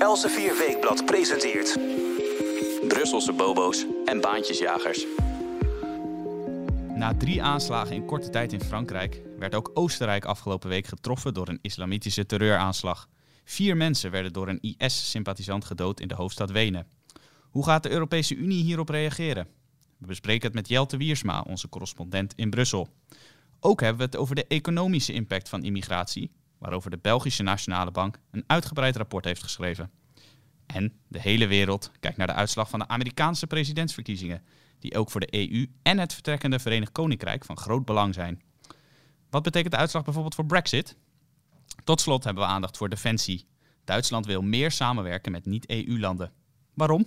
Elsevier Weekblad presenteert... Brusselse bobo's en baantjesjagers. Na drie aanslagen in korte tijd in Frankrijk werd ook Oostenrijk afgelopen week getroffen door een islamitische terreuraanslag. Vier mensen werden door een IS-sympathisant gedood in de hoofdstad Wenen. Hoe gaat de Europese Unie hierop reageren? We bespreken het met Jelte Wiersma, onze correspondent in Brussel. Ook hebben we het over de economische impact van immigratie, waarover de Belgische Nationale Bank een uitgebreid rapport heeft geschreven. En de hele wereld kijkt naar de uitslag van de Amerikaanse presidentsverkiezingen, die ook voor de EU en het vertrekkende Verenigd Koninkrijk van groot belang zijn. Wat betekent de uitslag bijvoorbeeld voor Brexit? Tot slot hebben we aandacht voor defensie. Duitsland wil meer samenwerken met niet-EU-landen. Waarom?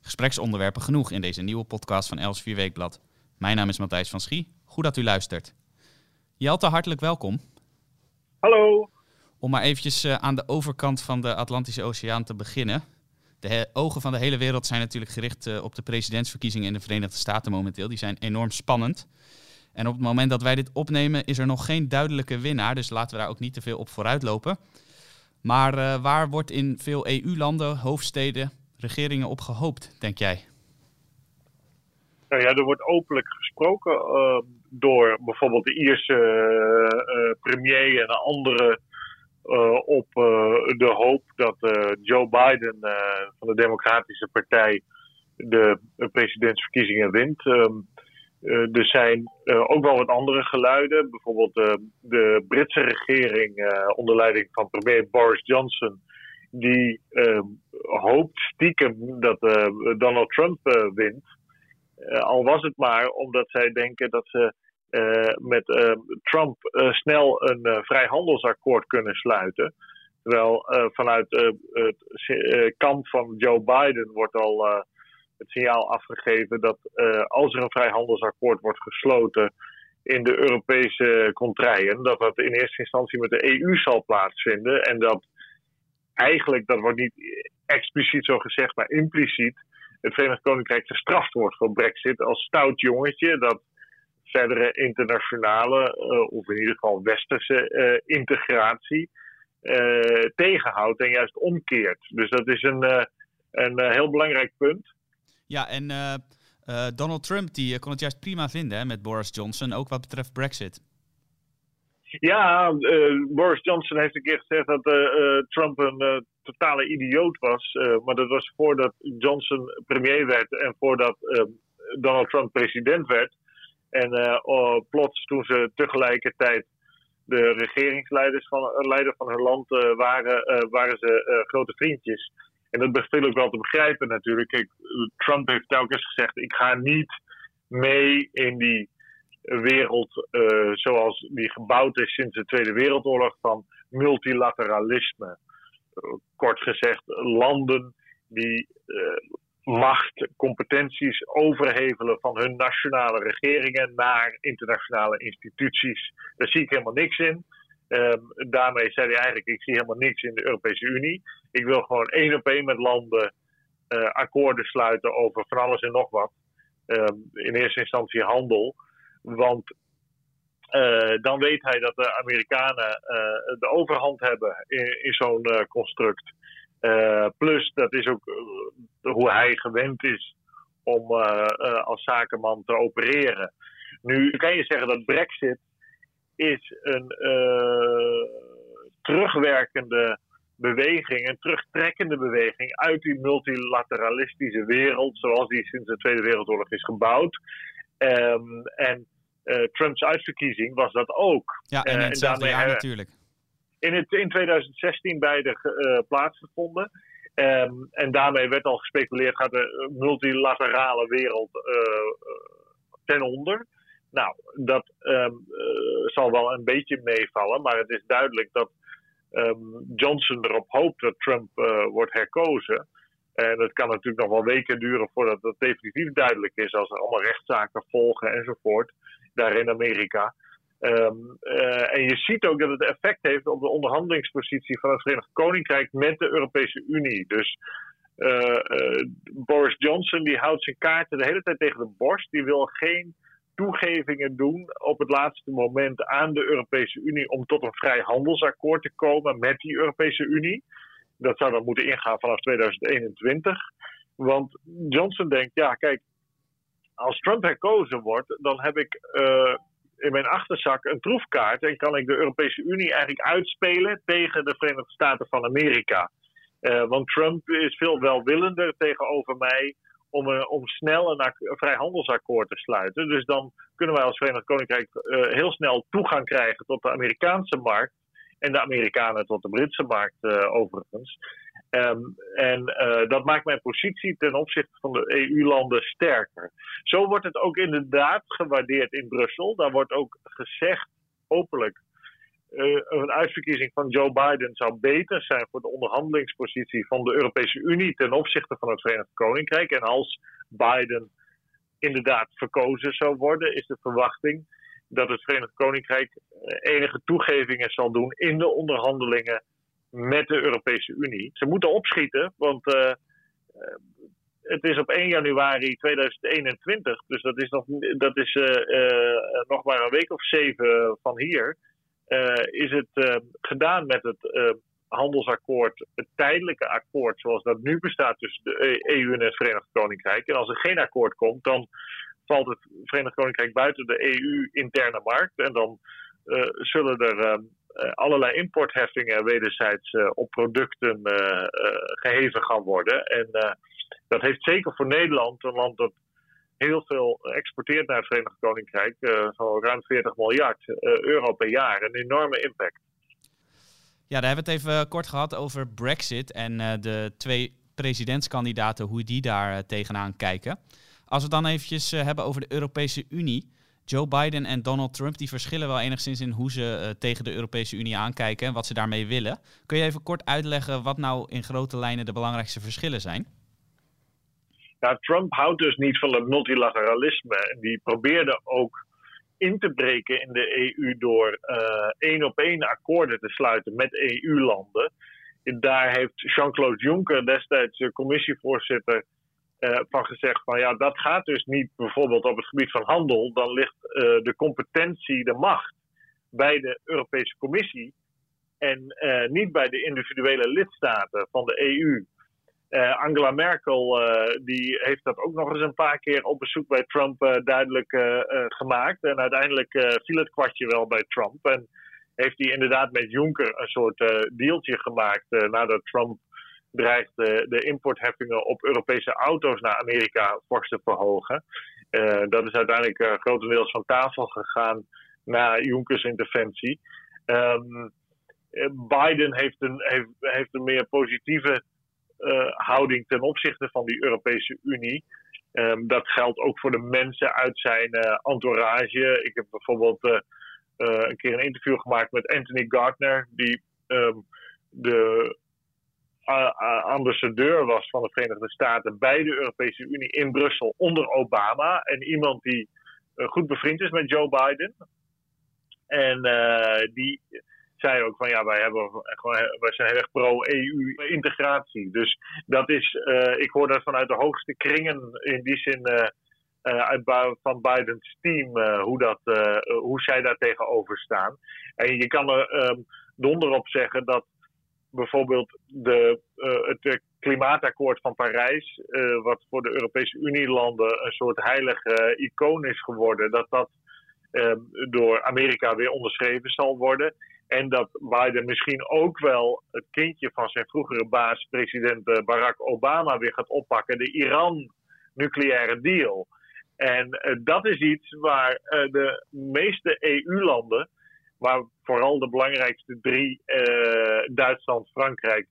Gespreksonderwerpen genoeg in deze nieuwe podcast van Els 4 Weekblad. Mijn naam is Matthijs van Schie. Goed dat u luistert. Jelte, hartelijk welkom. Hallo. Om maar eventjes uh, aan de overkant van de Atlantische Oceaan te beginnen. De ogen van de hele wereld zijn natuurlijk gericht uh, op de presidentsverkiezingen in de Verenigde Staten momenteel. Die zijn enorm spannend. En op het moment dat wij dit opnemen is er nog geen duidelijke winnaar. Dus laten we daar ook niet te veel op vooruitlopen. Maar uh, waar wordt in veel EU-landen, hoofdsteden, regeringen op gehoopt, denk jij? Nou ja, er wordt openlijk gesproken uh, door bijvoorbeeld de Ierse uh, premier en andere op de hoop dat Joe Biden van de Democratische Partij de presidentsverkiezingen wint. Um, er zijn ook wel wat andere geluiden. Bijvoorbeeld de Britse regering onder leiding van premier Boris Johnson die uh, hoopt stiekem dat Donald Trump wint. Al was het maar omdat zij denken dat ze met Trump snel een vrijhandelsakkoord kunnen sluiten. Terwijl vanuit het kamp van Joe Biden wordt al het signaal afgegeven dat als er een vrijhandelsakkoord wordt gesloten in de Europese contraien, dat dat in eerste instantie met de EU zal plaatsvinden en dat eigenlijk, dat wordt niet expliciet zo gezegd, maar impliciet, het Verenigd Koninkrijk gestraft wordt voor Brexit als stout jongetje dat verdere internationale, uh, of in ieder geval westerse uh, integratie uh, tegenhoudt en juist omkeert. Dus dat is een, een heel belangrijk punt. Ja, en Donald Trump die kon het juist prima vinden hè, met Boris Johnson, ook wat betreft Brexit. Ja, uh, Boris Johnson heeft een keer gezegd dat uh, Trump een totale idioot was. maar dat was voordat Johnson premier werd en voordat Donald Trump president werd. En oh, plots toen ze tegelijkertijd de regeringsleiders van, leider van hun land waren, waren ze grote vriendjes. En dat viel ook wel te begrijpen natuurlijk. Trump heeft telkens gezegd: ik ga niet mee in die wereld uh, zoals die gebouwd is sinds de Tweede Wereldoorlog van multilateralisme. Kort gezegd, landen die uh, macht, competenties overhevelen van hun nationale regeringen naar internationale instituties. Daar zie ik helemaal niks in. Um, daarmee zei hij eigenlijk: ik zie helemaal niks in de Europese Unie. Ik wil gewoon één op één met landen akkoorden sluiten over van alles en nog wat. Um, in eerste instantie handel. Want uh, dan weet hij dat de Amerikanen uh, de overhand hebben in, zo'n uh, construct. plus, dat is ook hoe hij gewend is om als zakenman te opereren. Nu kan je zeggen dat Brexit is een terugwerkende beweging, een terugtrekkende beweging uit die multilateralistische wereld, zoals die sinds de Tweede Wereldoorlog is gebouwd. Um, en uh, Trumps uitverkiezing was dat ook. Ja, en in hetzelfde uh, jaar natuurlijk. In, het, in 2016 beide uh, plaatsgevonden. Um, en daarmee werd al gespeculeerd, gaat de multilaterale wereld ten onder. Nou, dat um, zal wel een beetje meevallen, maar het is duidelijk dat um, Johnson erop hoopt dat Trump wordt herkozen. En het kan natuurlijk nog wel weken duren voordat dat definitief duidelijk is, als er allemaal rechtszaken volgen enzovoort, daar in Amerika. Um, uh, en je ziet ook dat het effect heeft op de onderhandelingspositie van het Verenigd Koninkrijk met de Europese Unie. Dus uh, Boris Johnson die houdt zijn kaarten de hele tijd tegen de borst. Die wil geen toegevingen doen op het laatste moment aan de Europese Unie om tot een vrijhandelsakkoord te komen met die Europese Unie. Dat zou dan moeten ingaan vanaf 2021. Want Johnson denkt, ja, kijk, als Trump herkozen wordt, dan heb ik uh, in mijn achterzak een troefkaart en kan ik de Europese Unie eigenlijk uitspelen tegen de Verenigde Staten van Amerika. Uh, want Trump is veel welwillender tegenover mij om, uh, om snel een, vrijhandelsakkoord te sluiten. Dus dan kunnen wij als Verenigd Koninkrijk heel snel toegang krijgen tot de Amerikaanse markt. En de Amerikanen tot de Britse markt overigens. Um, en uh, dat maakt mijn positie ten opzichte van de EU-landen sterker. Zo wordt het ook inderdaad gewaardeerd in Brussel. Daar wordt ook gezegd, openlijk, uh, een uitverkiezing van Joe Biden zou beter zijn voor de onderhandelingspositie van de Europese Unie ten opzichte van het Verenigd Koninkrijk. En als Biden inderdaad verkozen zou worden, is de verwachting dat het Verenigd Koninkrijk eh, enige toegevingen zal doen in de onderhandelingen met de Europese Unie. Ze moeten opschieten, want uh, het is op 1 januari 2021, dus dat is nog, dat is, nog maar een week of zeven van hier. is het gedaan met het handelsakkoord, het tijdelijke akkoord zoals dat nu bestaat tussen de EU en het Verenigd Koninkrijk. En als er geen akkoord komt, dan valt het Verenigd Koninkrijk buiten de EU-interne markt. En dan zullen er uh, allerlei importheffingen wederzijds op producten geheven gaan worden. En dat heeft zeker voor Nederland, een land dat heel veel exporteert naar het Verenigd Koninkrijk, zo ruim 40 miljard euro per jaar, een enorme impact. Ja, daar hebben we het even kort gehad over Brexit en de twee presidentskandidaten, hoe die daar tegenaan kijken. Als we het dan eventjes hebben over de Europese Unie. Joe Biden en Donald Trump die verschillen wel enigszins in hoe ze uh, tegen de Europese Unie aankijken en wat ze daarmee willen. Kun je even kort uitleggen wat nou in grote lijnen de belangrijkste verschillen zijn? Nou, Trump houdt dus niet van het multilateralisme. Die probeerde ook in te breken in de EU door uh, één op één akkoorden te sluiten met EU-landen. Daar heeft Jean-Claude Juncker, destijds commissievoorzitter, uh, van gezegd van ja, dat gaat dus niet bijvoorbeeld op het gebied van handel. Dan ligt uh, de competentie, de macht bij de Europese Commissie en uh, niet bij de individuele lidstaten van de EU. Angela Merkel die heeft dat ook nog eens een paar keer op bezoek bij Trump duidelijk gemaakt. En uiteindelijk viel het kwartje wel bij Trump. En heeft hij inderdaad met Juncker een soort dealtje gemaakt nadat Trump dreigt de, de, importheffingen op Europese auto's naar Amerika fors te verhogen. Uh, dat is uiteindelijk uh, grotendeels van tafel gegaan na Junckers interventie. Um, Biden heeft een, heeft, heeft een meer positieve houding ten opzichte van die Europese Unie. Um, dat geldt ook voor de mensen uit zijn entourage. Ik heb bijvoorbeeld een keer een interview gemaakt met Anthony Gardner, die um, de ambassadeur was van de Verenigde Staten bij de Europese Unie in Brussel onder Obama. En iemand die uh, goed bevriend is met Joe Biden. En uh, die zei ook van ja, wij, hebben gewoon, wij zijn heel erg pro-EU-integratie. Dus dat is, uh, ik hoor dat vanuit de hoogste kringen in die zin uit, van Bidens team, hoe, dat, hoe zij daar tegenover staan. En je kan er um, donder op zeggen dat bijvoorbeeld de, uh, het klimaatakkoord van Parijs, uh, wat voor de Europese Unie-landen een soort heilige icoon is geworden, dat dat door Amerika weer onderschreven zal worden. En dat Biden misschien ook wel het kindje van zijn vroegere baas, president Barack Obama, weer gaat oppakken: de Iran-nucleaire deal. En dat is iets waar de meeste EU-landen waar vooral de belangrijkste drie, uh, Duitsland, Frankrijk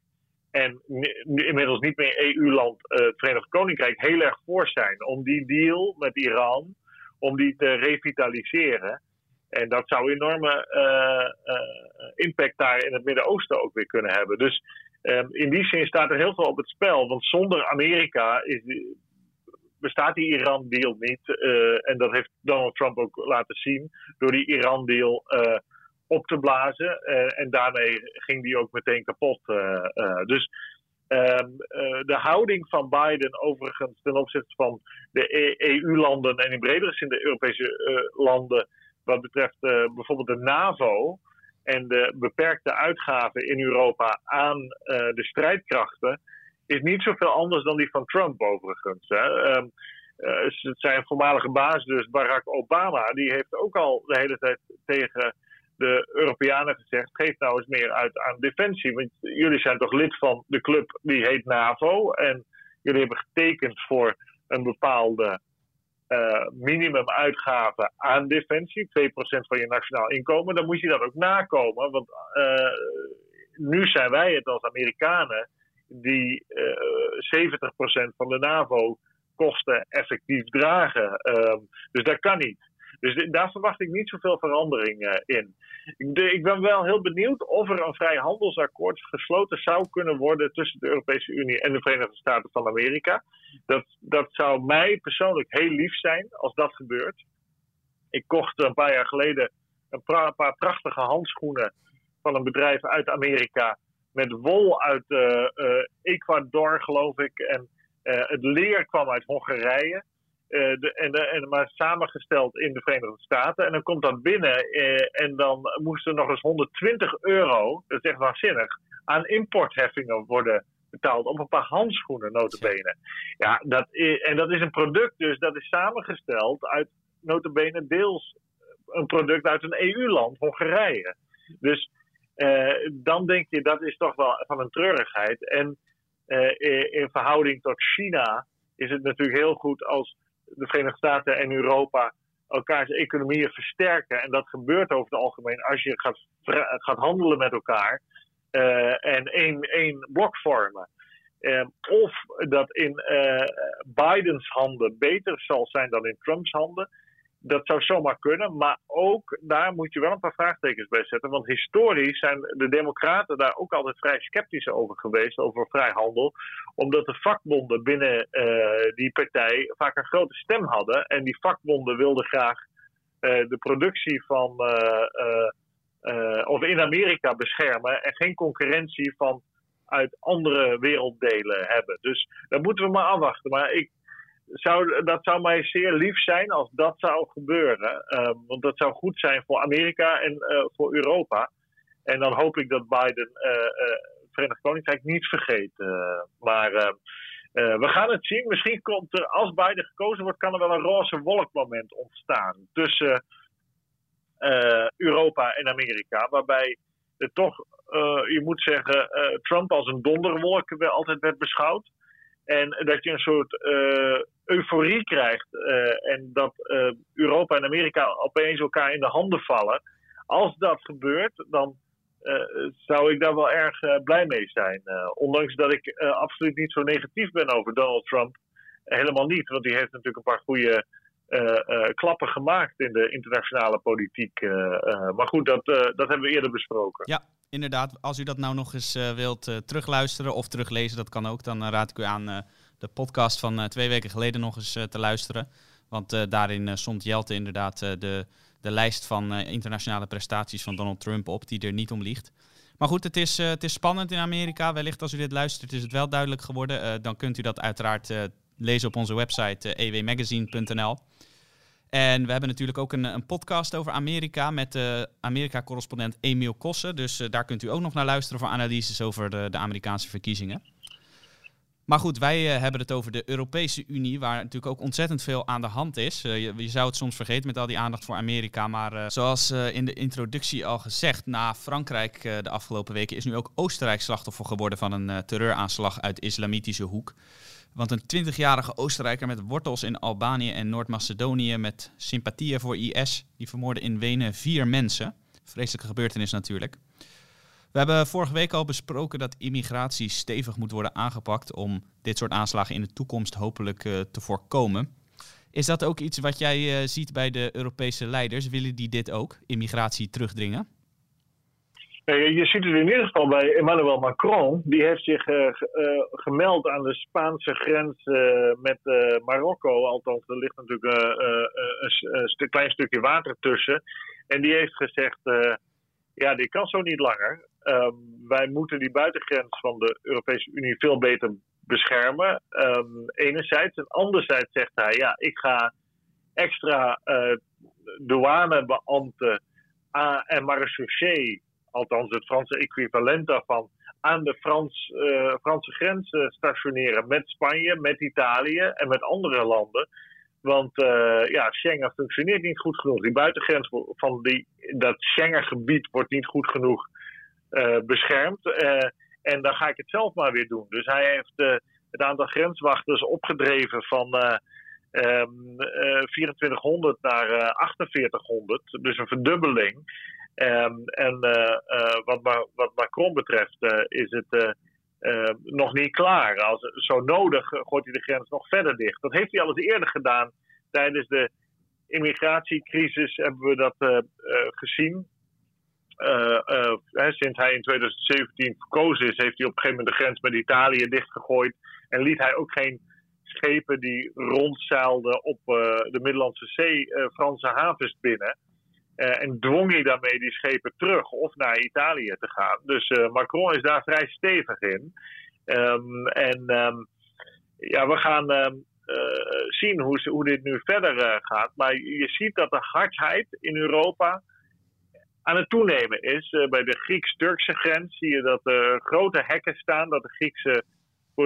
en inmiddels niet meer EU-land, uh, het Verenigd Koninkrijk, heel erg voor zijn om die deal met Iran, om die te revitaliseren. En dat zou enorme uh, impact daar in het Midden-Oosten ook weer kunnen hebben. Dus ehm, in die zin staat er heel veel op het spel. Want zonder Amerika is bestaat die Iran-deal niet. en dat heeft Donald Trump ook laten zien door die Iran-deal op te blazen. Uh, en daarmee ging die ook meteen kapot. Uh, uh, dus ehm, de houding van Biden overigens ten opzichte van de EU-landen en in bredere zin de Europese landen wat betreft bijvoorbeeld de NAVO en de beperkte uitgaven in Europa aan de strijdkrachten is niet zoveel anders dan die van Trump overigens. Hè. Ehm, zijn voormalige baas, dus Barack Obama, die heeft ook al de hele tijd tegen de Europeanen gezegd: geef nou eens meer uit aan defensie. Want jullie zijn toch lid van de club die heet NAVO. En jullie hebben getekend voor een bepaalde uh, minimumuitgave aan defensie, 2% van je nationaal inkomen, dan moet je dat ook nakomen. Want uh, nu zijn wij het als Amerikanen die uh, eh, 70% van de NAVO-kosten effectief dragen. Ehm, dus dat kan niet. Dus daar verwacht ik niet zoveel verandering uh, in. Ik, ik, ben wel heel benieuwd of er een vrijhandelsakkoord gesloten zou kunnen worden tussen de Europese Unie en de Verenigde Staten van Amerika. Dat, dat zou mij persoonlijk heel lief zijn als dat gebeurt. Ik kocht een paar jaar geleden een, paar prachtige handschoenen van een bedrijf uit Amerika. Met wol uit uh, Ecuador, geloof ik. En het leer kwam uit Hongarije. De, en, de, en, maar samengesteld in de Verenigde Staten. En dan komt dat binnen uh, en dan moesten nog eens 120 euro, dat is echt waanzinnig, aan importheffingen worden betaald op een paar handschoenen, notabene. Ja, dat en dat is een product dus, dat is samengesteld uit notabene deels een product uit een EU-land, Hongarije. Dus dan denk je, dat is toch wel van een treurigheid. En in verhouding tot China is het natuurlijk heel goed als de Verenigde Staten en Europa elkaars economieën versterken. En dat gebeurt over het algemeen als je gaat, gaat handelen met elkaar uh, en één, één blok vormen. Uh, of dat in uh, Bidens handen beter zal zijn dan in Trumps handen dat zou zomaar kunnen, maar ook daar moet je wel een paar vraagtekens bij zetten. Want historisch zijn de Democraten daar ook altijd vrij sceptisch over geweest, over vrijhandel. Omdat de vakbonden binnen uh, die partij vaak een grote stem hadden. En die vakbonden wilden graag uh, de productie van. Uh, of in Amerika beschermen en geen concurrentie van uit andere werelddelen hebben. Dus daar moeten we maar afwachten. Maar ik, zou, dat zou mij zeer lief zijn als dat zou gebeuren. Um, want dat zou goed zijn voor Amerika en uh, voor Europa. En dan hoop ik dat Biden uh, uh, Verenigd Koninkrijk niet vergeet. maar we gaan het zien. Misschien komt er, als Biden gekozen wordt, kan er wel een roze wolkmoment ontstaan tussen Europa en Amerika. Waarbij het toch, je moet zeggen, Trump als een donderwolk altijd werd beschouwd. En dat je een soort uh, euforie krijgt. Uh, en dat uh, Europa en Amerika opeens elkaar in de handen vallen. Als dat gebeurt, dan zou ik daar wel erg blij mee zijn. ondanks dat ik absoluut niet zo negatief ben over Donald Trump. Helemaal niet, want die heeft natuurlijk een paar goede klappen gemaakt in de internationale politiek. maar goed, dat, dat hebben we eerder besproken. Ja, inderdaad, als u dat nou nog eens wilt terugluisteren of teruglezen, dat kan ook. Dan raad ik u aan de podcast van twee weken geleden nog eens te luisteren. Want daarin stond Jelte inderdaad de, de lijst van internationale prestaties van Donald Trump op, die er niet om ligt. Maar goed, het is, het is spannend in Amerika. Wellicht als u dit luistert is het wel duidelijk geworden. dan kunt u dat uiteraard lezen op onze website ewmagazine.nl. En we hebben natuurlijk ook een, een podcast over Amerika met de Amerika-correspondent Emiel Kossen. Dus daar kunt u ook nog naar luisteren voor analyses over de, de Amerikaanse verkiezingen. Maar goed, wij uh, hebben het over de Europese Unie, waar natuurlijk ook ontzettend veel aan de hand is. Uh, je, zou het soms vergeten met al die aandacht voor Amerika. Maar zoals in de introductie al gezegd, na Frankrijk de afgelopen weken is nu ook Oostenrijk slachtoffer geworden van een terreuraanslag uit islamitische hoek. Want een 20-jarige Oostenrijker met wortels in Albanië en Noord-Macedonië met sympathieën voor IS, die vermoorde in Wenen vier mensen. Vreselijke gebeurtenis natuurlijk. We hebben vorige week al besproken dat immigratie stevig moet worden aangepakt om dit soort aanslagen in de toekomst hopelijk uh, te voorkomen. Is dat ook iets wat jij uh, ziet bij de Europese leiders? Willen die dit ook, immigratie terugdringen? Je ziet het in ieder geval bij Emmanuel Macron. Die heeft zich gemeld aan de Spaanse grens met Marokko. Althans, er ligt natuurlijk een, een klein stukje water tussen. En die heeft gezegd: Ja, dit kan zo niet langer. Ehm, wij moeten die buitengrens van de Europese Unie veel beter beschermen. Um, enerzijds. En anderzijds zegt hij: Ja, ik ga extra douanebeambten en marechaussee althans het Franse equivalent daarvan, aan de Frans, Franse grens stationeren met Spanje, met Italië en met andere landen. Want ja, Schengen functioneert niet goed genoeg. Die buitengrens van die, dat Schengen-gebied wordt niet goed genoeg beschermd. en dan ga ik het zelf maar weer doen. Dus hij heeft het aantal grenswachters opgedreven van 2400 ehm, naar 4800. Eh, dus een verdubbeling. Ehm, en eh, eh, wat, wat, Macron betreft is het nog niet klaar. Als zo nodig gooit hij de grens nog verder dicht. Dat heeft hij al eens eerder gedaan. Tijdens de immigratiecrisis hebben we dat gezien. Sinds hij in 2017 verkozen is, heeft hij op een gegeven moment de grens met Italië dichtgegooid. En liet hij ook geen schepen die rondzeilden op uh, de Middellandse Zee Franse havens binnen. En dwong hij daarmee die schepen terug of naar Italië te gaan. Dus Macron is daar vrij stevig in. Um, en um, ja, we gaan um, zien hoe, hoe, dit nu verder gaat. Maar je ziet dat de hardheid in Europa aan het toenemen is. bij de Grieks-Turkse grens zie je dat er grote hekken staan, dat de Griekse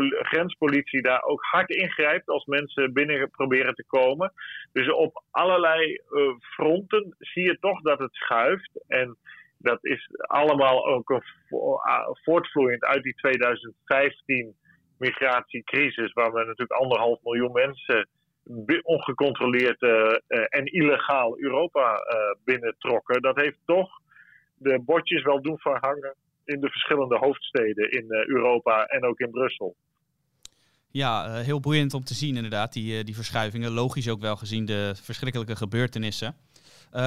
grenspolitie daar ook hard ingrijpt als mensen binnen proberen te komen. Dus op allerlei uh, fronten zie je toch dat het schuift. En dat is allemaal ook voortvloeiend uit die 2015 migratiecrisis, waar we natuurlijk anderhalf miljoen mensen ongecontroleerd uh, en illegaal Europa binnentrokken. Dat heeft toch de bordjes wel doen verhangen in de verschillende hoofdsteden in Europa en ook in Brussel. Ja, heel boeiend om te zien inderdaad, die, die verschuivingen. Logisch ook wel gezien de verschrikkelijke gebeurtenissen.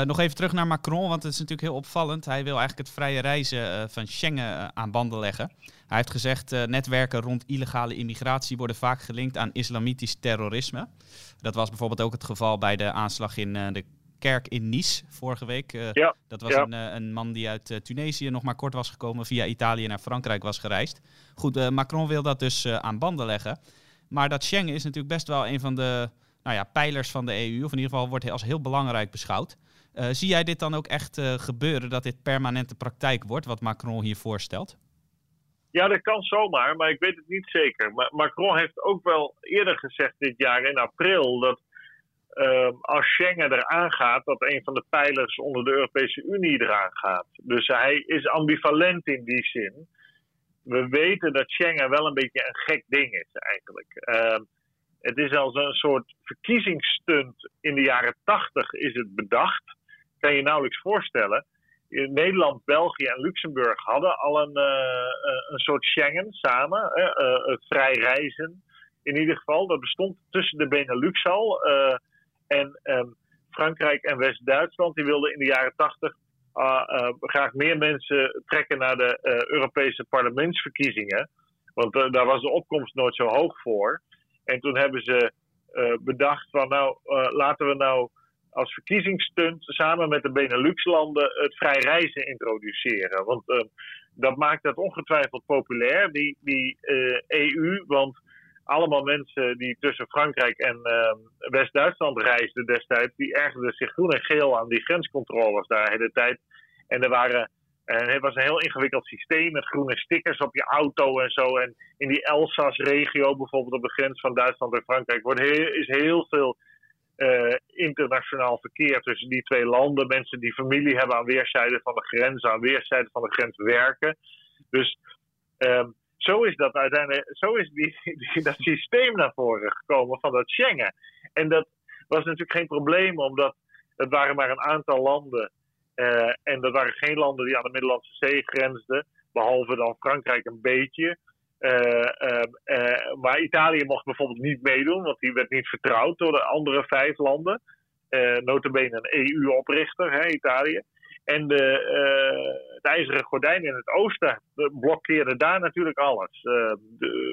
Nog even terug naar Macron, want het is natuurlijk heel opvallend. Hij wil eigenlijk het vrije reizen van Schengen aan banden leggen. Hij heeft gezegd, netwerken rond illegale immigratie worden vaak gelinkt aan islamitisch terrorisme. Dat was bijvoorbeeld ook het geval bij de aanslag in de kerk in Nice vorige week. Uh, ja, dat was een, uh, een, man die uit uh, Tunesië nog maar kort was gekomen, via Italië naar Frankrijk was gereisd. Goed, Macron wil dat dus aan banden leggen. Maar dat Schengen is natuurlijk best wel een van de nou ja, pijlers van de EU, of in ieder geval wordt hij als heel belangrijk beschouwd. Zie jij dit dan ook echt gebeuren, dat dit permanente praktijk wordt, wat Macron hier voorstelt? Ja, dat kan zomaar, maar ik weet het niet zeker. Maar Macron heeft ook wel eerder gezegd dit jaar in april dat uh, als Schengen eraan gaat, dat een van de pijlers onder de Europese Unie eraan gaat. Dus hij is ambivalent in die zin. We weten dat Schengen wel een beetje een gek ding is eigenlijk. Uh, het is als een soort verkiezingsstunt in de jaren tachtig is het bedacht. Kan je nauwelijks voorstellen. In Nederland, België en Luxemburg hadden al een, uh, een soort Schengen samen. Het vrij reizen in ieder geval. Dat bestond tussen de Benelux al. En um, Frankrijk en West-Duitsland die wilden in de jaren tachtig uh, uh, graag meer mensen trekken naar de Europese parlementsverkiezingen. Want daar was de opkomst nooit zo hoog voor. En toen hebben ze bedacht van nou laten we nou als verkiezingsstunt samen met de Benelux-landen het vrij reizen introduceren. Want dat maakt het ongetwijfeld populair, die, die EU. Want allemaal mensen die tussen Frankrijk en uh, West-Duitsland reisden destijds, die ergerden zich groen en geel aan die grenscontroles daar de tijd. En er waren, en het was een heel ingewikkeld systeem met groene stickers op je auto en zo. En in die Elsass-regio, bijvoorbeeld op de grens van Duitsland en Frankrijk, wordt is heel veel uh, internationaal verkeer tussen die twee landen. Mensen die familie hebben aan weerszijden van de grens, aan weerszijden van de grens werken. Dus. Um, zo is dat uiteindelijk, zo is die, dat systeem naar voren gekomen van dat Schengen. En dat was natuurlijk geen probleem, omdat het waren maar een aantal landen. Uh, en dat waren geen landen die aan de Middellandse Zee grensden, behalve dan Frankrijk een beetje. Uh, uh, maar Italië mocht bijvoorbeeld niet meedoen, want die werd niet vertrouwd door de andere vijf landen. Uh, notabene een EU-oprichter, Italië. En de, het ijzeren gordijn in het oosten blokkeerde daar natuurlijk alles.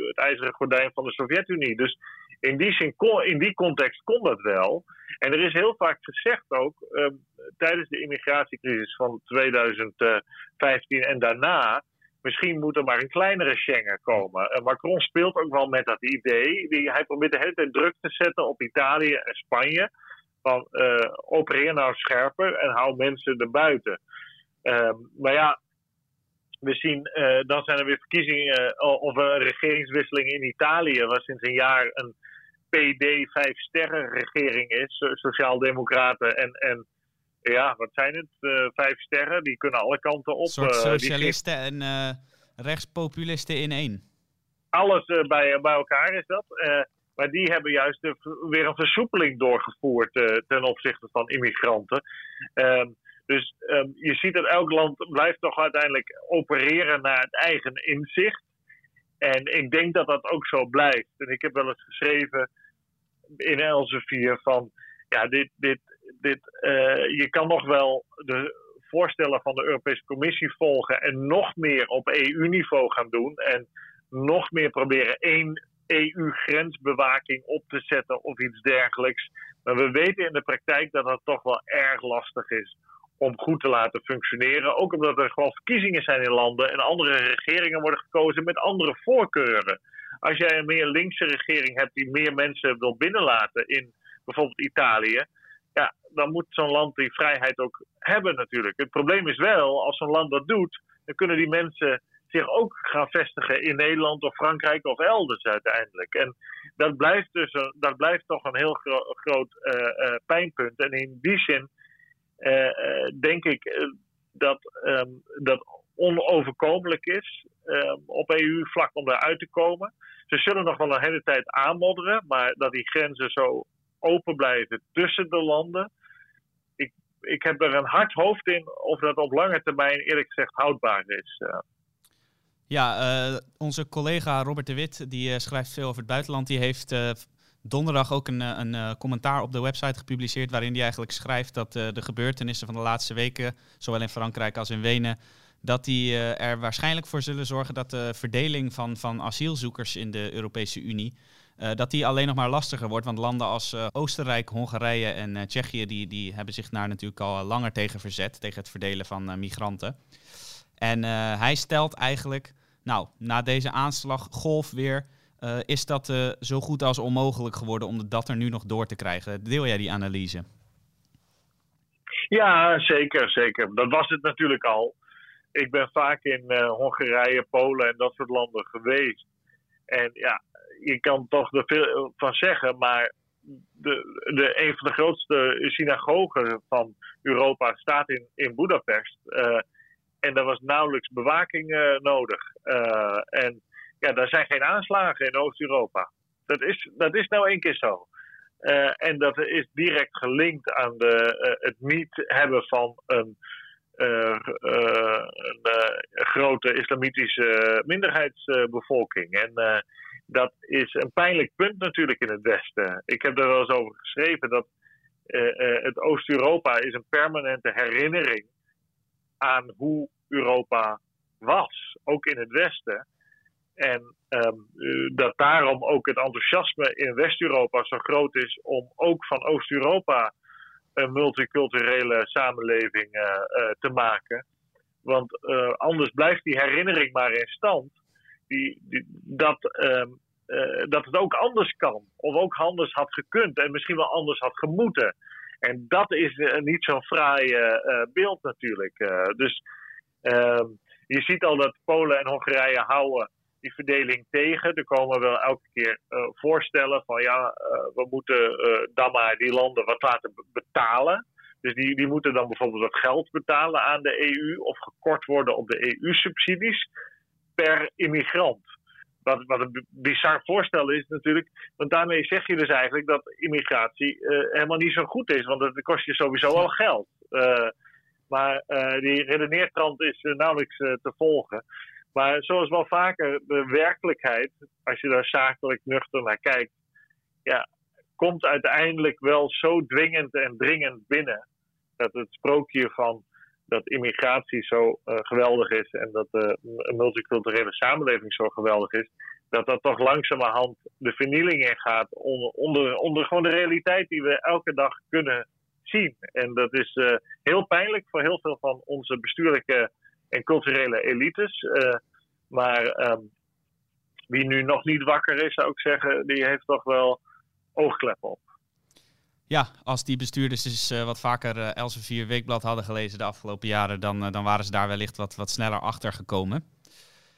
Het ijzeren gordijn van de Sovjet-Unie. Dus in die, in context kon dat wel. En er is heel vaak gezegd ook, uh, tijdens de immigratiecrisis van 2015 en daarna, misschien moet er maar een kleinere Schengen komen. Macron speelt ook wel met dat idee. Die, hij probeert de hele tijd druk te zetten op Italië en Spanje van uh, opereer nou scherper en hou mensen erbuiten. Uh, maar ja, we zien, dan zijn er weer verkiezingen of een regeringswisseling in Italië, waar sinds een jaar een PD vijf sterren regering is, Sociaaldemocraten en, en ja, wat zijn het? vijf sterren, die kunnen alle kanten op. Soort socialisten en rechtspopulisten in één. Alles bij, bij elkaar is dat. Maar die hebben juist weer een versoepeling doorgevoerd ten opzichte van immigranten. Uh, dus um, je ziet dat elk land blijft toch uiteindelijk opereren naar het eigen inzicht. En ik denk dat dat ook zo blijft. En ik heb wel eens geschreven in Elsevier van, ja, dit, dit, dit, uh, je kan nog wel de voorstellen van de Europese Commissie volgen en nog meer op EU-niveau gaan doen. En nog meer proberen één EU-grensbewaking op te zetten of iets dergelijks. Maar we weten in de praktijk dat dat toch wel erg lastig is om goed te laten functioneren. Ook omdat er gewoon verkiezingen zijn in landen en andere regeringen worden gekozen met andere voorkeuren. Als jij een meer linkse regering hebt die meer mensen wil binnenlaten in bijvoorbeeld Italië, ja, dan moet zo'n land die vrijheid ook hebben natuurlijk. Het probleem is wel, als zo'n land dat doet, dan kunnen die mensen zich ook gaan vestigen in Nederland of Frankrijk of elders uiteindelijk. En dat blijft dus een, dat blijft toch een heel groot uh, uh, pijnpunt. En in die zin uh, denk ik dat um, dat onoverkomelijk is um, op EU-vlak om daaruit te komen. Ze zullen nog wel een hele tijd aanmodderen, maar dat die grenzen zo open blijven tussen de landen. Ik, ik heb er een hard hoofd in of dat op lange termijn eerlijk gezegd houdbaar is. Ja, uh, onze collega Robert de Wit, die uh, schrijft veel over het buitenland, die heeft donderdag ook een, een commentaar op de website gepubliceerd waarin hij eigenlijk schrijft dat de gebeurtenissen van de laatste weken, zowel in Frankrijk als in Wenen, dat die er waarschijnlijk voor zullen zorgen dat de verdeling van, van asielzoekers in de Europese Unie, dat die alleen nog maar lastiger wordt. Want landen als Oostenrijk, Hongarije en Tsjechië, die, die hebben zich daar natuurlijk al langer tegen verzet, tegen het verdelen van migranten. En hij stelt eigenlijk nou, na deze aanslag, golf weer, is dat zo goed als onmogelijk geworden om dat er nu nog door te krijgen. Deel jij die analyse? Ja, zeker, zeker. Dat was het natuurlijk al. Ik ben vaak in Hongarije, Polen en dat soort landen geweest. En ja, je kan toch er veel van zeggen, maar de, de, een van de grootste synagogen van Europa staat in, in Budapest. En er was nauwelijks bewaking uh, nodig. Uh, en ja, daar zijn geen aanslagen in Oost-Europa. Dat is, dat is nou één keer zo. En dat is direct gelinkt aan de, het niet hebben van een, een grote islamitische minderheidsbevolking. En dat is een pijnlijk punt natuurlijk in het Westen. Ik heb er wel eens over geschreven dat het Oost-Europa is een permanente herinnering aan hoe Europa was, ook in het Westen. En um, dat daarom ook het enthousiasme in West-Europa zo groot is om ook van Oost-Europa een multiculturele samenleving te maken. Want anders blijft die herinnering maar in stand die, dat, um, dat het ook anders kan. Of ook anders had gekund en misschien wel anders had gemoeten. En dat is niet zo'n fraai beeld natuurlijk. dus Ehm, je ziet al dat Polen en Hongarije houden die verdeling tegen. Er komen wel elke keer voorstellen van ja, we moeten dan maar die landen wat laten betalen. Dus die, die moeten dan bijvoorbeeld wat geld betalen aan de EU of gekort worden op de EU-subsidies per immigrant. Wat, wat een bizar voorstel is natuurlijk. Want daarmee zeg je dus eigenlijk dat immigratie helemaal niet zo goed is. Want dat kost je sowieso al geld. Maar uh, die redeneertrand is nauwelijks te volgen. Maar zoals wel vaker, de werkelijkheid, als je daar zakelijk nuchter naar kijkt, ja, komt uiteindelijk wel zo dwingend en dringend binnen. Dat het sprookje van dat immigratie zo geweldig is en dat de multiculturele samenleving zo geweldig is, dat dat toch langzamerhand de vernieling in gaat onder, onder, onder gewoon de realiteit die we elke dag kunnen zien. En dat is uh, heel pijnlijk voor heel veel van onze bestuurlijke en culturele elites. Maar um, wie nu nog niet wakker is, zou ik zeggen, die heeft toch wel oogklep op. Ja, als die bestuurders eens uh, wat vaker uh, Elsevier Weekblad hadden gelezen de afgelopen jaren, dan, dan waren ze daar wellicht wat, wat sneller achter gekomen.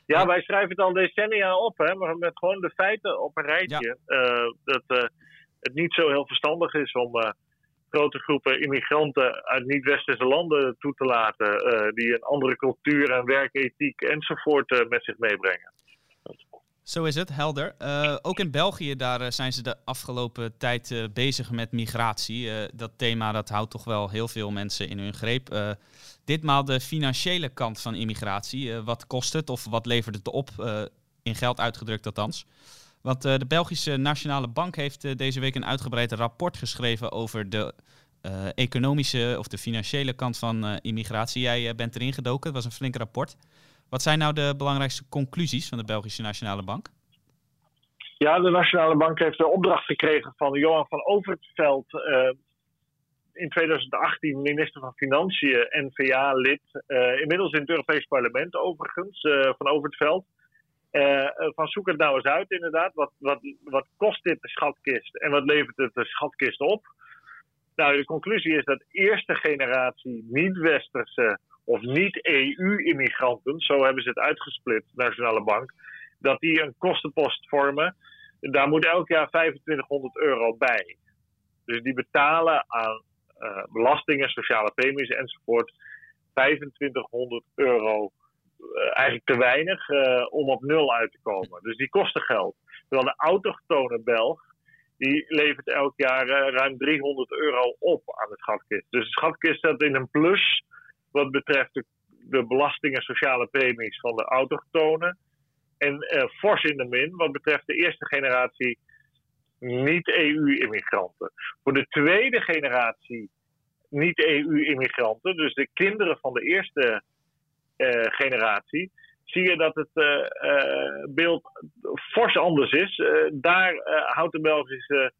Ja, wij schrijven het al decennia op, hè, maar met gewoon de feiten op een rijtje. dat het niet zo heel verstandig is om grote groepen immigranten uit niet-westerse landen toe te laten, die een andere cultuur en werkethiek enzovoort met zich meebrengen. Zo is het, helder. Uh, ook in België daar uh, zijn ze de afgelopen tijd uh, bezig met migratie. dat thema dat houdt toch wel heel veel mensen in hun greep. ditmaal de financiële kant van immigratie. wat kost het of wat levert het op? in geld uitgedrukt althans. Want de Belgische Nationale Bank heeft deze week een uitgebreid rapport geschreven over de economische of de financiële kant van immigratie. Jij bent erin gedoken, het was een flink rapport. Wat zijn nou de belangrijkste conclusies van de Belgische Nationale Bank? Ja, de Nationale Bank heeft de opdracht gekregen van Johan van Overtveld, uh, in 2018 minister van Financiën, NVA-lid, eh, inmiddels in het Europees Parlement overigens, uh, van Overtveld. van zoek het nou eens uit, inderdaad. Wat, wat, wat kost dit de schatkist en wat levert het de schatkist op? Nou, de conclusie is dat eerste generatie niet-westerse of niet-EU-immigranten, zo hebben ze het uitgesplit, Nationale Bank, dat die een kostenpost vormen. Daar moet elk jaar 2500 euro bij. Dus die betalen aan uh, belastingen, sociale premies enzovoort 2500 euro. Uh, eigenlijk te weinig uh, om op nul uit te komen. Dus die kosten geld. Terwijl de autochtone Belg, die levert elk jaar ruim 300 euro op aan de schatkist. Dus de schatkist staat in een plus wat betreft de, de belasting en sociale premies van de autochtonen. En uh, fors in de min wat betreft de eerste generatie niet-EU-immigranten. Voor de tweede generatie niet-EU-immigranten, dus de kinderen van de eerste uh, generatie, zie je dat het uh, beeld fors anders is. daar houdt de Belgische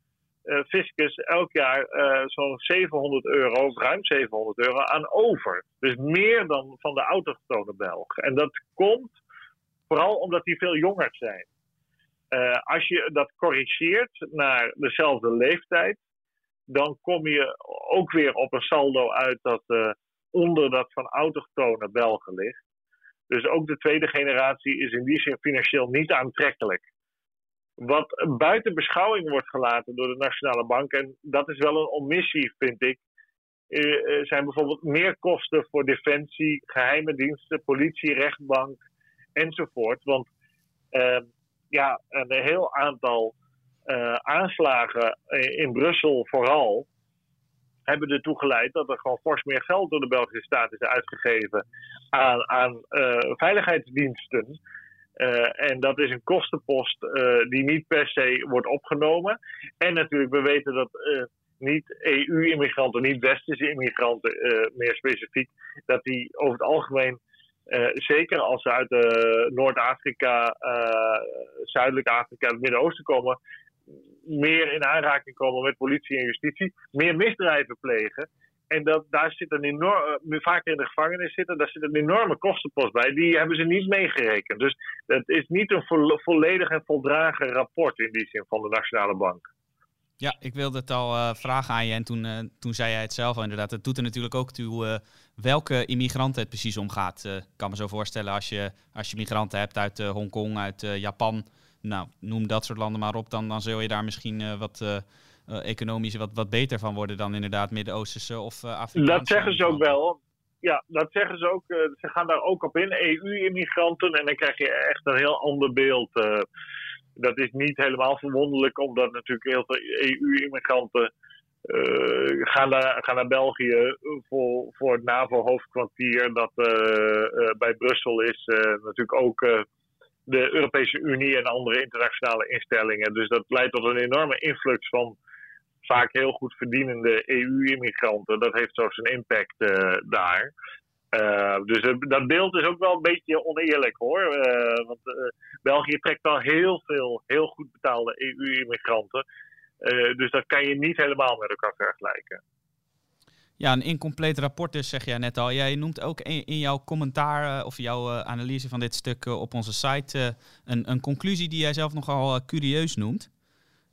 fiscus elk jaar uh, zo'n 700 euro, ruim 700 euro, aan over. Dus meer dan van de autochtone Belgen. En dat komt vooral omdat die veel jonger zijn. Uh, als je dat corrigeert naar dezelfde leeftijd, dan kom je ook weer op een saldo uit dat onder dat van autochtone Belgen ligt. Dus ook de tweede generatie is in die zin financieel niet aantrekkelijk. Wat buiten beschouwing wordt gelaten door de Nationale Bank, en dat is wel een omissie, vind ik, eh, zijn bijvoorbeeld meer kosten voor defensie, geheime diensten, politie, rechtbank enzovoort. Want uh, ja, een heel aantal aanslagen in Brussel vooral hebben ertoe geleid dat er gewoon fors meer geld door de Belgische staat is uitgegeven aan, aan veiligheidsdiensten. Uh, en dat is een kostenpost uh, die niet per se wordt opgenomen. En natuurlijk, we weten dat uh, niet EU-immigranten, niet westerse immigranten meer specifiek, dat die over het algemeen, zeker als ze uit Noord-Afrika, Zuidelijk Afrika, het Midden-Oosten komen, meer in aanraking komen met politie en justitie, meer misdrijven plegen. En dat, daar zit een enorm, uh, vaker in de gevangenis zitten, daar zit een enorme kostenpost bij. Die hebben ze niet meegerekend. Dus het is niet een vo volledig en voldragen rapport in die zin van de Nationale Bank. Ja, ik wilde het al uh, vragen aan je en toen, uh, toen zei jij het zelf al inderdaad. Het doet er natuurlijk ook toe uh, welke immigranten het precies omgaat. Ik kan me zo voorstellen als je, als je migranten hebt uit Hongkong, uit Japan, nou noem dat soort landen maar op, dan, dan zul je daar misschien wat economisch wat, wat beter van worden dan inderdaad Midden-Oosterse of uh, Afrikaanse. Dat zeggen ze ook wel. Ja, dat zeggen ze ook. Uh, ze gaan daar ook op in, EU-immigranten. En dan krijg je echt een heel ander beeld. dat is niet helemaal verwonderlijk, omdat natuurlijk heel veel EU-immigranten gaan, naar, gaan naar België voor, voor het NAVO-hoofdkwartier dat bij Brussel is. natuurlijk ook de Europese Unie en andere internationale instellingen. Dus dat leidt tot een enorme influx van vaak heel goed verdienende EU-immigranten. Dat heeft zo zijn impact uh, daar. Uh, dus dat beeld is ook wel een beetje oneerlijk hoor. want België trekt al heel veel heel goed betaalde EU-immigranten. dus dat kan je niet helemaal met elkaar vergelijken. Ja, een incompleet rapport dus, zeg jij net al. Jij noemt ook in, jouw commentaar of jouw analyse van dit stuk op onze site een, een conclusie die jij zelf nogal curieus noemt.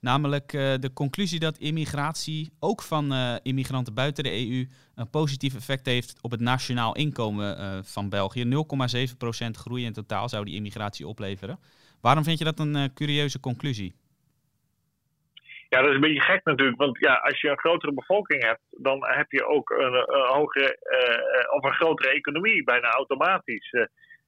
Namelijk uh, de conclusie dat immigratie ook van uh, immigranten buiten de EU een positief effect heeft op het nationaal inkomen uh, van België. 0,7% groei in totaal zou die immigratie opleveren. Waarom vind je dat een curieuze conclusie? Ja, dat is een beetje gek natuurlijk. Want ja, als je een grotere bevolking hebt, dan heb je ook een, een hogere of een grotere economie, bijna automatisch.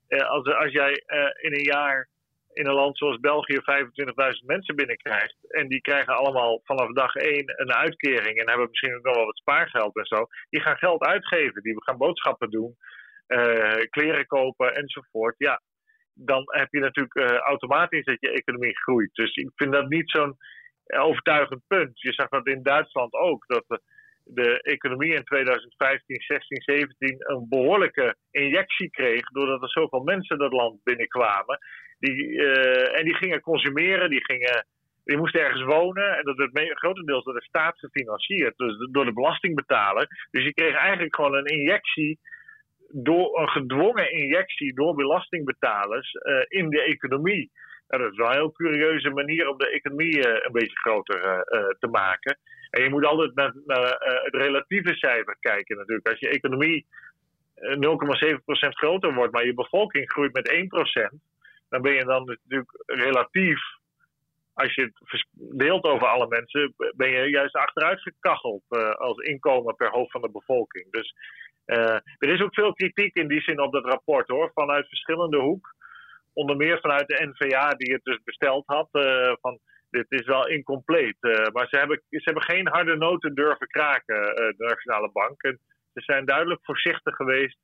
als, als jij in een jaar in een land zoals België 25.000 mensen binnenkrijgt. En die krijgen allemaal vanaf dag één een uitkering. En hebben misschien ook nog wel wat spaargeld en zo. Die gaan geld uitgeven. Die gaan boodschappen doen. Uh, kleren kopen enzovoort. Ja, dan heb je natuurlijk uh, automatisch dat je economie groeit. Dus ik vind dat niet zo'n overtuigend punt. Je zag dat in Duitsland ook. Dat de, de economie in 2015, 16, 17 een behoorlijke injectie kreeg. Doordat er zoveel mensen dat land binnenkwamen. Die, uh, en die gingen consumeren, die, gingen, die moesten ergens wonen. En dat werd grotendeels door de staat gefinancierd, dus door de belastingbetaler. Dus je kreeg eigenlijk gewoon een injectie, door, een gedwongen injectie door belastingbetalers uh, in de economie. Nou, dat is wel een heel curieuze manier om de economie uh, een beetje groter te maken. En je moet altijd naar, naar het relatieve cijfer kijken natuurlijk. Als je economie 0,7% groter wordt, maar je bevolking groeit met 1%, dan ben je dan natuurlijk relatief, als je het verdeelt over alle mensen, ben je juist achteruit gekacheld uh, als inkomen per hoofd van de bevolking. Dus uh, er is ook veel kritiek in die zin op dat rapport hoor, vanuit verschillende hoek. Onder meer vanuit de NVA die het dus besteld had. Uh, van dit is wel incompleet. maar ze hebben, ze hebben geen harde noten durven kraken, de Nationale Bank. En ze zijn duidelijk voorzichtig geweest.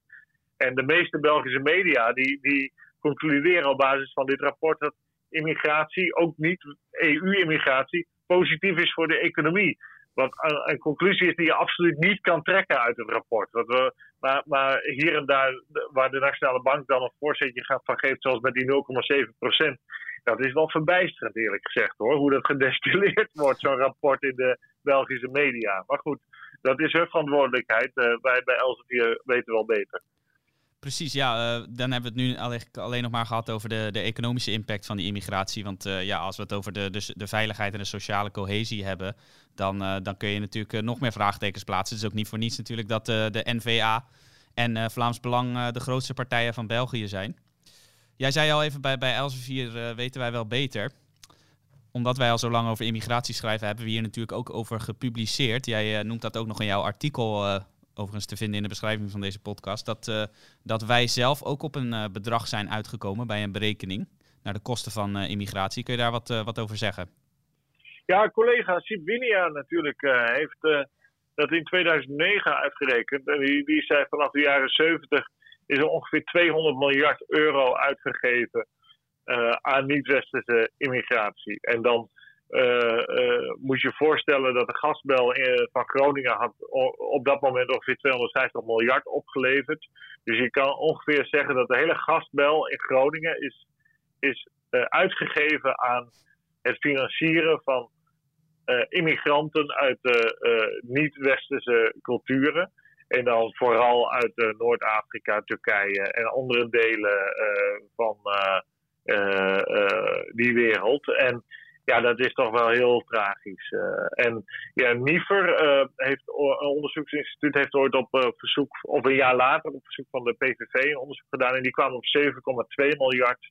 En de meeste Belgische media die, die concluderen op basis van dit rapport dat immigratie, ook niet EU-immigratie, positief is voor de economie. Wat een, conclusie is die je absoluut niet kan trekken uit het rapport. Wat we, maar, maar hier en daar, waar de Nationale Bank dan een voorzetje van geeft, zoals met die 0,7 procent, dat is wel verbijsterend eerlijk gezegd hoor. Hoe dat gedestilleerd wordt, zo'n rapport in de Belgische media. Maar goed, dat is hun verantwoordelijkheid. Uh, wij bij Elsevier weten wel beter. Precies, ja. Uh, dan hebben we het nu alleen, alleen, nog maar gehad over de, de economische impact van die immigratie. Want uh, ja, als we het over de, de, de, veiligheid en de sociale cohesie hebben, dan, uh, dan kun je natuurlijk nog meer vraagtekens plaatsen. Het is ook niet voor niets natuurlijk dat de NVA en Vlaams Belang de grootste partijen van België zijn. Jij zei al even, bij, bij Elsevier weten wij wel beter. Omdat wij al zo lang over immigratie schrijven, hebben we hier natuurlijk ook over gepubliceerd. Jij noemt dat ook nog in jouw artikel overigens te vinden in de beschrijving van deze podcast, dat, uh, dat wij zelf ook op een uh, bedrag zijn uitgekomen bij een berekening naar de kosten van uh, immigratie. Kun je daar wat, wat over zeggen? Ja, collega Sibinia natuurlijk heeft dat in 2009 uitgerekend. En die, die zei vanaf de jaren 70 is er ongeveer 200 miljard euro uitgegeven aan niet-westerse immigratie. En dan moet je voorstellen dat de gasbel in, van Groningen had op dat moment ongeveer 250 miljard opgeleverd. Dus je kan ongeveer zeggen dat de hele gasbel in Groningen is, is uitgegeven aan het financieren van immigranten uit niet-westerse culturen. En dan vooral uit Noord-Afrika, Turkije en andere delen van die wereld. En ja, dat is toch wel heel tragisch. Uh, en ja, NIFER uh, heeft, een onderzoeksinstituut heeft ooit op uh, verzoek, of een jaar later op verzoek van de PVV een onderzoek gedaan. En die kwam op 7,2 miljard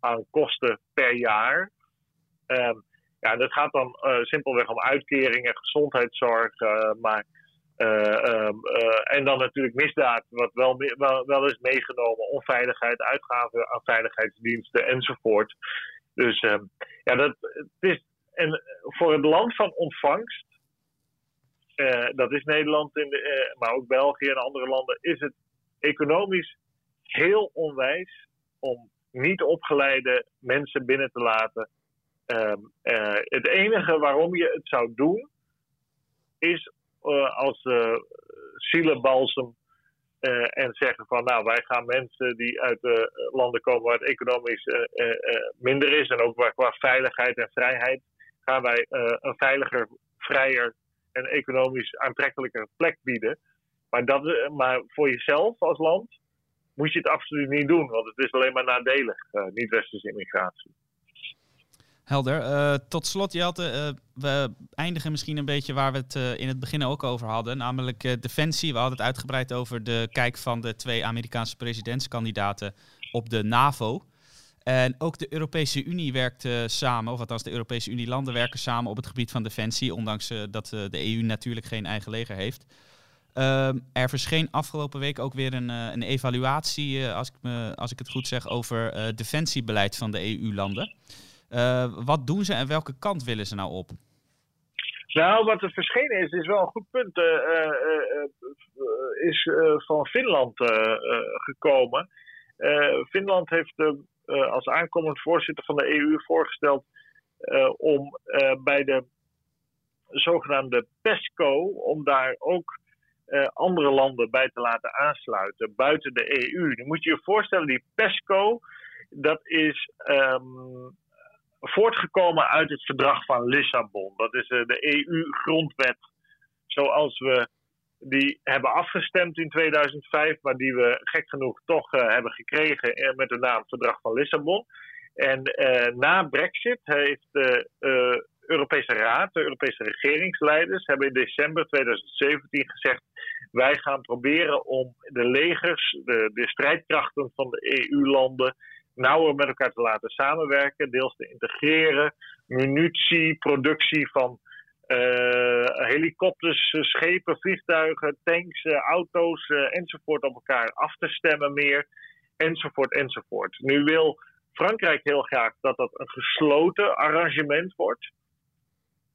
aan kosten per jaar. Um, ja, dat gaat dan simpelweg om uitkeringen, gezondheidszorg, maar um, en dan natuurlijk misdaad, wat wel, wel is meegenomen, onveiligheid, uitgaven aan veiligheidsdiensten enzovoort. Dus uh, ja, dat, het is, en voor het land van ontvangst, uh, dat is Nederland, in de, uh, maar ook België en andere landen, is het economisch heel onwijs om niet opgeleide mensen binnen te laten. Uh, het enige waarom je het zou doen, is als uh, en zeggen van nou wij gaan mensen die uit de landen komen waar het economisch uh, minder is en ook waar, qua veiligheid en vrijheid gaan wij een veiliger, vrijer en economisch aantrekkelijker plek bieden. Maar, dat, maar voor jezelf als land moet je het absoluut niet doen, want het is alleen maar nadelig, niet-westerse immigratie. Helder. Uh, tot slot, Jelte, uh, we eindigen misschien een beetje waar we het uh, in het begin ook over hadden, namelijk defensie. We hadden het uitgebreid over de kijk van de twee Amerikaanse presidentskandidaten op de NAVO. En ook de Europese Unie werkt samen, of althans de Europese Unie landen werken samen op het gebied van defensie, ondanks dat de EU natuurlijk geen eigen leger heeft. Ehm, er verscheen afgelopen week ook weer een, een evaluatie, als, ik me, als ik het goed zeg, over defensiebeleid van de EU-landen. Uh, wat doen ze en welke kant willen ze nou op? Nou, wat er verschenen is, is wel een goed punt. Uh, uh, is van Finland gekomen. Finland heeft als aankomend voorzitter van de EU voorgesteld om bij de zogenaamde PESCO, om daar ook andere landen bij te laten aansluiten buiten de EU. Nu moet je je voorstellen, die PESCO, dat is um, voortgekomen uit het verdrag van Lissabon. Dat is eh, de EU-grondwet zoals we die hebben afgestemd in 2005, maar die we gek genoeg toch uh, hebben gekregen eh, met de naam Verdrag van Lissabon. En na Brexit heeft de Europese Raad, de Europese regeringsleiders, hebben in december 2017 gezegd: wij gaan proberen om de legers, de, de strijdkrachten van de EU-landen nauwer met elkaar te laten samenwerken, deels te integreren, munitie, productie van uh, helikopters, schepen, vliegtuigen, tanks, uh, auto's enzovoort op elkaar af te stemmen meer, enzovoort, enzovoort. Nu wil Frankrijk heel graag dat dat een gesloten arrangement wordt.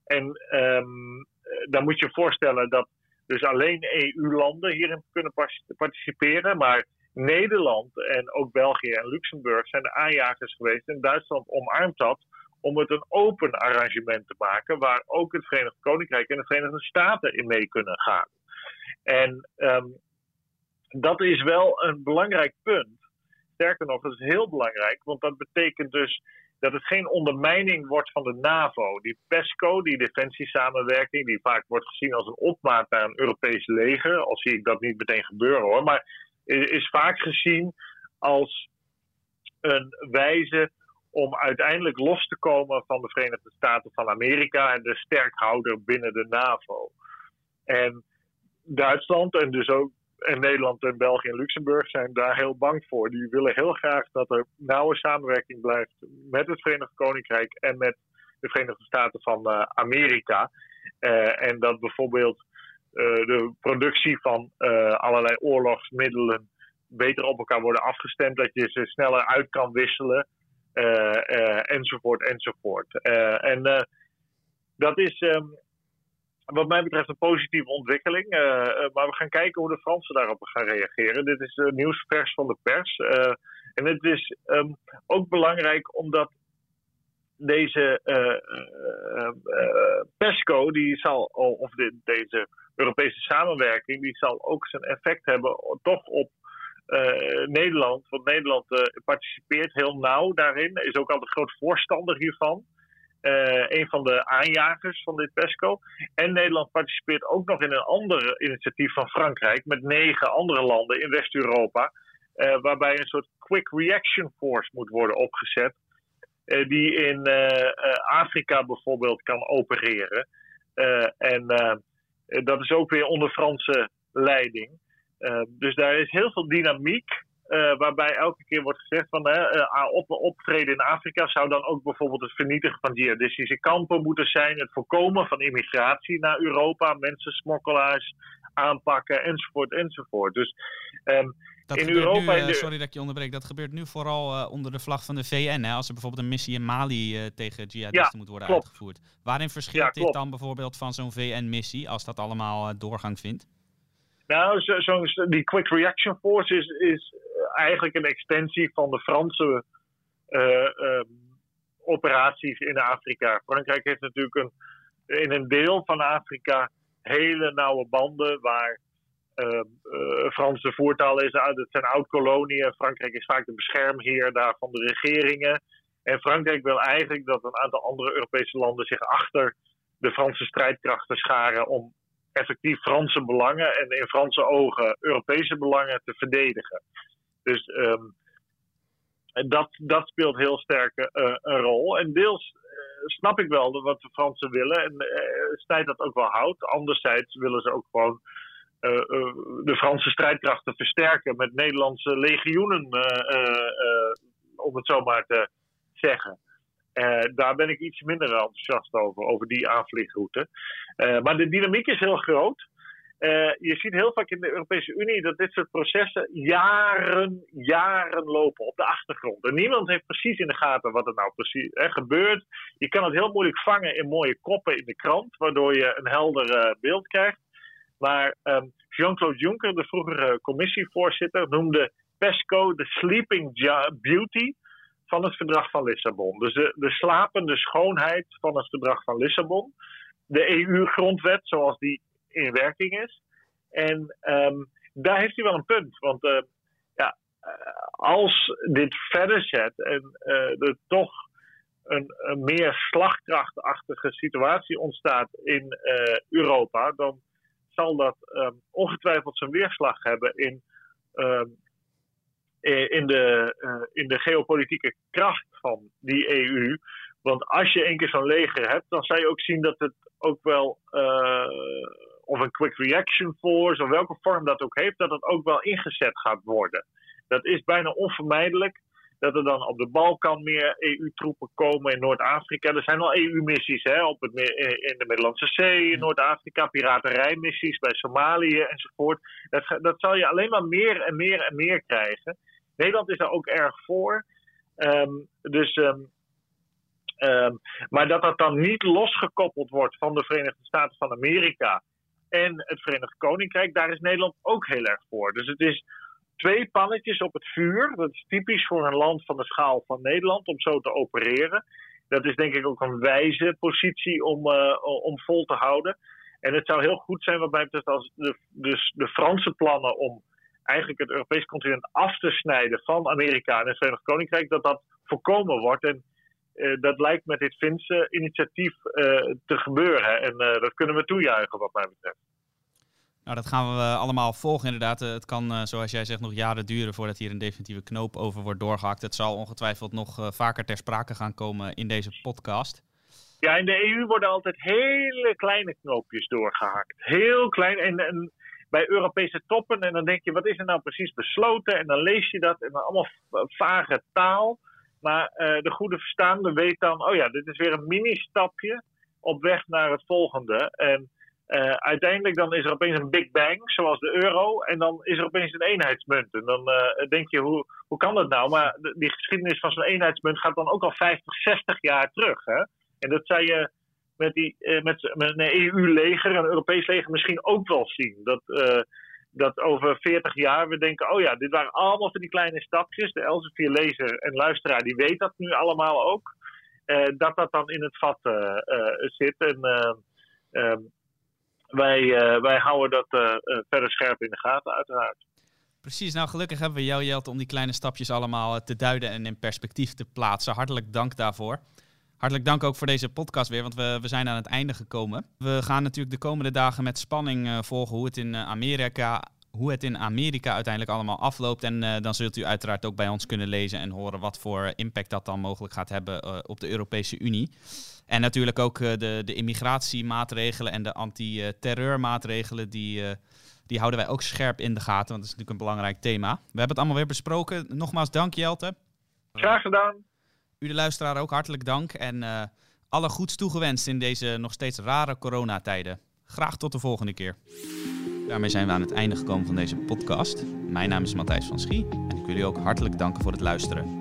En um, dan moet je voorstellen dat dus alleen EU-landen hierin kunnen participeren, maar Nederland en ook België en Luxemburg zijn de aanjagers geweest. En Duitsland omarmt dat om het een open arrangement te maken. Waar ook het Verenigd Koninkrijk en de Verenigde Staten in mee kunnen gaan. En um, dat is wel een belangrijk punt. Sterker nog, dat is heel belangrijk, want dat betekent dus dat het geen ondermijning wordt van de NAVO. Die PESCO, die defensiesamenwerking, die vaak wordt gezien als een opmaat naar een Europees leger. Al zie ik dat niet meteen gebeuren hoor. Maar is vaak gezien als een wijze om uiteindelijk los te komen van de Verenigde Staten van Amerika en de sterkhouder binnen de NAVO. En Duitsland en dus ook en Nederland en België en Luxemburg zijn daar heel bang voor. Die willen heel graag dat er nauwe samenwerking blijft met het Verenigd Koninkrijk en met de Verenigde Staten van uh, Amerika. Uh, en dat bijvoorbeeld de productie van allerlei oorlogsmiddelen beter op elkaar worden afgestemd, dat je ze sneller uit kan wisselen, enzovoort, enzovoort. en dat is um, wat mij betreft een positieve ontwikkeling. Maar we gaan kijken hoe de Fransen daarop gaan reageren. Dit is uh, nieuwsvers van de pers. En het is um, ook belangrijk omdat deze PESCO, die zal, of de, deze Europese samenwerking, die zal ook zijn effect hebben toch op Nederland. Want Nederland participeert heel nauw daarin, is ook altijd groot voorstander hiervan. Uh, een van de aanjagers van dit PESCO. En Nederland participeert ook nog in een ander initiatief van Frankrijk met negen andere landen in West-Europa. Waarbij een soort quick reaction force moet worden opgezet. Die in Afrika bijvoorbeeld kan opereren. en dat is ook weer onder Franse leiding. dus daar is heel veel dynamiek. Uh, waarbij elke keer wordt gezegd van uh, op, optreden in Afrika zou dan ook bijvoorbeeld het vernietigen van jihadistische kampen moeten zijn, het voorkomen van immigratie naar Europa, mensensmokkelaars aanpakken enzovoort enzovoort. Dus um, in Europa. Nu, uh, sorry dat ik je onderbreek. Dat gebeurt nu vooral onder de vlag van de VN. Hè, als er bijvoorbeeld een missie in Mali tegen jihadisten ja, moet worden klopt. uitgevoerd. Waarin verschilt ja, dit dan bijvoorbeeld van zo'n VN-missie als dat allemaal doorgang vindt? Nou, zo'n zo die Quick Reaction Force is, is eigenlijk een extensie van de Franse uh, uh, operaties in Afrika. Frankrijk heeft natuurlijk een, in een deel van Afrika hele nauwe banden waar uh, Frans de voertaal is. Het zijn oud-koloniën. Frankrijk is vaak de beschermheer daar van de regeringen. En Frankrijk wil eigenlijk dat een aantal andere Europese landen zich achter de Franse strijdkrachten scharen om effectief Franse belangen en in Franse ogen Europese belangen te verdedigen. Dus um, dat, dat speelt heel sterk uh, een rol. En deels snap ik wel wat de Fransen willen. En uh, tijd dat ook wel houdt. Anderzijds willen ze ook gewoon de Franse strijdkrachten versterken met Nederlandse legioenen, om het zo maar te zeggen. daar ben ik iets minder enthousiast over, over die aanvliegroute. maar de dynamiek is heel groot. Je ziet heel vaak in de Europese Unie dat dit soort processen jaren, jaren lopen op de achtergrond. En niemand heeft precies in de gaten wat er nou precies hè, gebeurt. Je kan het heel moeilijk vangen in mooie koppen in de krant, waardoor je een helder beeld krijgt. Maar um, Jean-Claude Juncker, de vroegere commissievoorzitter, noemde PESCO de sleeping beauty van het verdrag van Lissabon. Dus de, de slapende schoonheid van het verdrag van Lissabon. De EU-grondwet, zoals die in werking is. En um, daar heeft hij wel een punt. Want uh, ja, uh, als dit verder zet en uh, er toch een, een, meer slagkrachtachtige situatie ontstaat in Europa, dan zal dat um, ongetwijfeld zijn weerslag hebben in, um, in, de, in de geopolitieke kracht van die EU. Want als je één keer zo'n leger hebt, dan zou je ook zien dat het ook wel of een quick reaction force, of welke vorm dat ook heeft, dat het ook wel ingezet gaat worden. Dat is bijna onvermijdelijk. Dat er dan op de Balkan meer EU-troepen komen in Noord-Afrika. Er zijn al EU-missies op het, in de Middellandse Zee, in Noord-Afrika, piraterijmissies bij Somalië enzovoort. Dat, dat zal je alleen maar meer en meer en meer krijgen. Nederland is daar ook erg voor. Um, dus um, Um, maar dat dat dan niet losgekoppeld wordt van de Verenigde Staten van Amerika en het Verenigd Koninkrijk, daar is Nederland ook heel erg voor. Dus het is twee pannetjes op het vuur. Dat is typisch voor een land van de schaal van Nederland om zo te opereren. Dat is denk ik ook een wijze positie om, uh, om vol te houden. En het zou heel goed zijn, wat mij betreft, als de, dus de Franse plannen om eigenlijk het Europese continent af te snijden van Amerika en het Verenigd Koninkrijk, dat dat voorkomen wordt. En uh, dat lijkt met dit Finse initiatief uh, te gebeuren. En dat kunnen we toejuichen, wat mij betreft. Nou, dat gaan we allemaal volgen inderdaad. Het kan, zoals jij zegt, nog jaren duren voordat hier een definitieve knoop over wordt doorgehakt. Het zal ongetwijfeld nog vaker ter sprake gaan komen in deze podcast. Ja, in de EU worden altijd hele kleine knoopjes doorgehakt. Heel klein. En, bij Europese toppen. En dan denk je, wat is er nou precies besloten? En dan lees je dat dan allemaal vage taal. Maar de goede verstaande weet dan, oh ja, dit is weer een mini-stapje op weg naar het volgende. En uh, uiteindelijk dan is er opeens een big bang, zoals de euro. En dan is er opeens een eenheidsmunt. En dan uh, denk je, hoe, hoe kan dat nou? Maar die geschiedenis van zo'n eenheidsmunt gaat dan ook al 50, 60 jaar terug. Hè? En dat zou je met, die, met, met een EU-leger, een Europees leger, misschien ook wel zien. Dat dat over 40 jaar we denken: oh ja, dit waren allemaal van die kleine stapjes. De Elsevier-lezer en luisteraar die weet dat nu allemaal ook. Dat dat dan in het vat zit. En ehm, wij, wij houden dat verder scherp in de gaten, uiteraard. Precies, nou gelukkig hebben we jou, Jelte, om die kleine stapjes allemaal te duiden en in perspectief te plaatsen. Hartelijk dank daarvoor. Hartelijk dank ook voor deze podcast weer, want we, we zijn aan het einde gekomen. We gaan natuurlijk de komende dagen met spanning volgen hoe het in Amerika hoe het in Amerika uiteindelijk allemaal afloopt. En dan zult u uiteraard ook bij ons kunnen lezen en horen wat voor impact dat dan mogelijk gaat hebben op de Europese Unie. En natuurlijk ook de, de immigratiemaatregelen en de anti-terreurmaatregelen, die, die houden wij ook scherp in de gaten, want dat is natuurlijk een belangrijk thema. We hebben het allemaal weer besproken. Nogmaals dank Jelte. Graag gedaan. U de luisteraar ook hartelijk dank en uh, alle goeds toegewenst in deze nog steeds rare coronatijden. Graag tot de volgende keer. Daarmee zijn we aan het einde gekomen van deze podcast. Mijn naam is Matthijs van Schie en ik wil u ook hartelijk danken voor het luisteren.